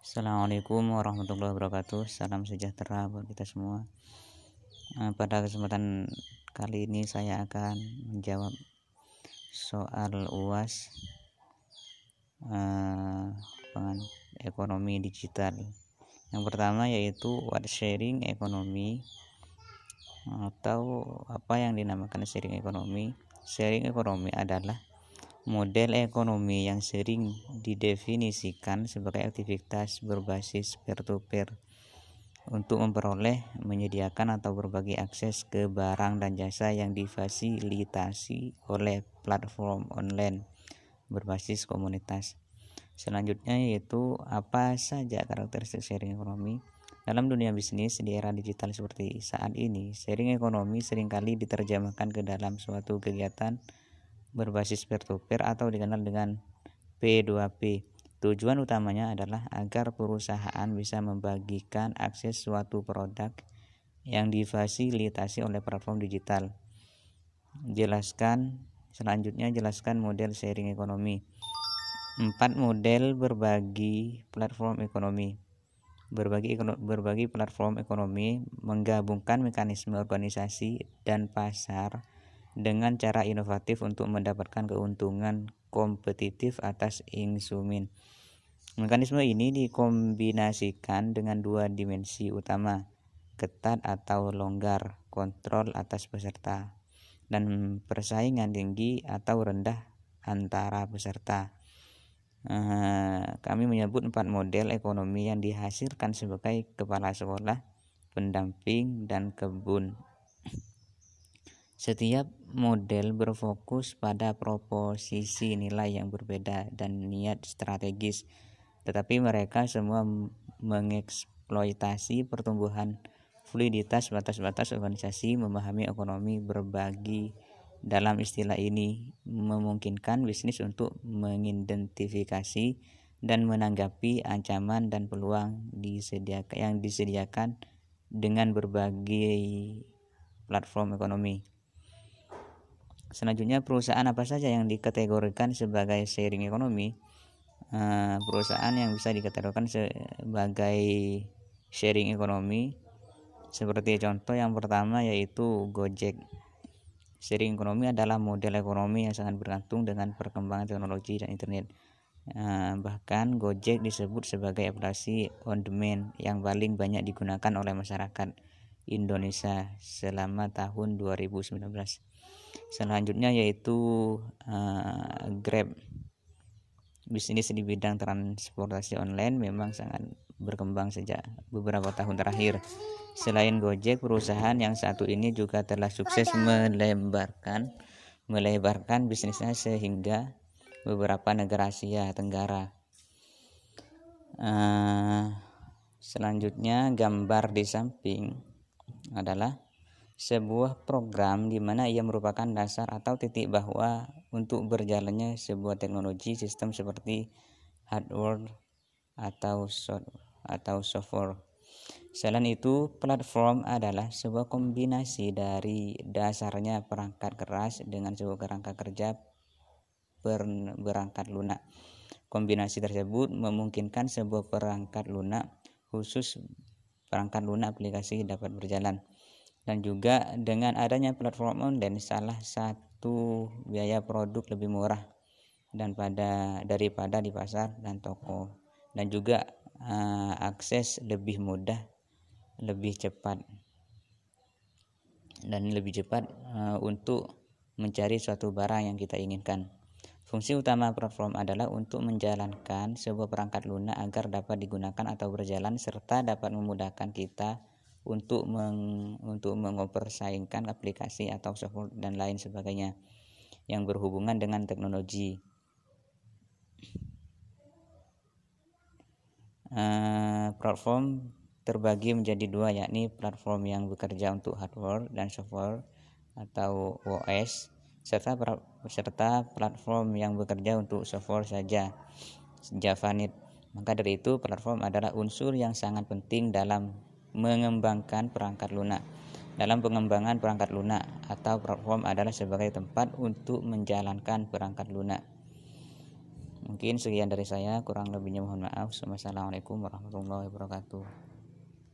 Assalamualaikum warahmatullahi wabarakatuh. Salam sejahtera buat kita semua. Eh, Pada kesempatan kali ini saya akan menjawab soal UAS eh, ekonomi digital. Yang pertama yaitu what sharing ekonomi atau apa yang dinamakan sharing ekonomi? Sharing ekonomi adalah model ekonomi yang sering didefinisikan sebagai aktivitas berbasis peer-to-peer untuk memperoleh, menyediakan atau berbagi akses ke barang dan jasa yang difasilitasi oleh platform online berbasis komunitas. Selanjutnya yaitu apa saja karakteristik sharing ekonomi. Dalam dunia bisnis di era digital seperti saat ini, sharing ekonomi sering kali diterjemahkan ke dalam suatu kegiatan berbasis peer-to-peer atau dikenal dengan P2P. Tujuan utamanya adalah agar perusahaan bisa membagikan akses suatu produk yang difasilitasi oleh platform digital. Jelaskan selanjutnya jelaskan model sharing ekonomi. Empat model berbagi platform ekonomi. Berbagi berbagi platform ekonomi menggabungkan mekanisme organisasi dan pasar dengan cara inovatif untuk mendapatkan keuntungan kompetitif atas insumin. Mekanisme ini dikombinasikan dengan dua dimensi utama, ketat atau longgar, kontrol atas peserta, dan persaingan tinggi atau rendah antara peserta. Eh, kami menyebut empat model ekonomi yang dihasilkan sebagai kepala sekolah, pendamping, dan kebun setiap model berfokus pada proposisi nilai yang berbeda dan niat strategis, tetapi mereka semua mengeksploitasi pertumbuhan fluiditas batas-batas organisasi memahami ekonomi berbagi dalam istilah ini memungkinkan bisnis untuk mengidentifikasi dan menanggapi ancaman dan peluang yang disediakan dengan berbagai platform ekonomi. Selanjutnya perusahaan apa saja yang dikategorikan sebagai sharing ekonomi? Eh, perusahaan yang bisa dikategorikan sebagai sharing ekonomi seperti contoh yang pertama yaitu Gojek. Sharing ekonomi adalah model ekonomi yang sangat bergantung dengan perkembangan teknologi dan internet. Eh, bahkan Gojek disebut sebagai aplikasi on demand yang paling banyak digunakan oleh masyarakat Indonesia selama tahun 2019 selanjutnya yaitu uh, Grab. Bisnis di bidang transportasi online memang sangat berkembang sejak beberapa tahun terakhir. Selain Gojek perusahaan yang satu ini juga telah sukses melebarkan melebarkan bisnisnya sehingga beberapa negara Asia Tenggara. Uh, selanjutnya gambar di samping adalah sebuah program di mana ia merupakan dasar atau titik bahwa untuk berjalannya sebuah teknologi sistem seperti hardware atau atau software. Selain itu, platform adalah sebuah kombinasi dari dasarnya perangkat keras dengan sebuah kerangka kerja ber, berangkat lunak. Kombinasi tersebut memungkinkan sebuah perangkat lunak khusus perangkat lunak aplikasi dapat berjalan dan juga dengan adanya platform online salah satu biaya produk lebih murah dan pada daripada di pasar dan toko dan juga uh, akses lebih mudah lebih cepat dan lebih cepat uh, untuk mencari suatu barang yang kita inginkan. Fungsi utama platform adalah untuk menjalankan sebuah perangkat lunak agar dapat digunakan atau berjalan serta dapat memudahkan kita untuk meng, untuk mengopersaingkan aplikasi atau software dan lain sebagainya yang berhubungan dengan teknologi. Uh, platform terbagi menjadi dua yakni platform yang bekerja untuk hardware dan software atau OS serta serta platform yang bekerja untuk software saja Javanet. Maka dari itu platform adalah unsur yang sangat penting dalam mengembangkan perangkat lunak. Dalam pengembangan perangkat lunak atau platform adalah sebagai tempat untuk menjalankan perangkat lunak. mungkin sekian dari saya kurang lebihnya mohon maaf wassalamualaikum warahmatullahi wabarakatuh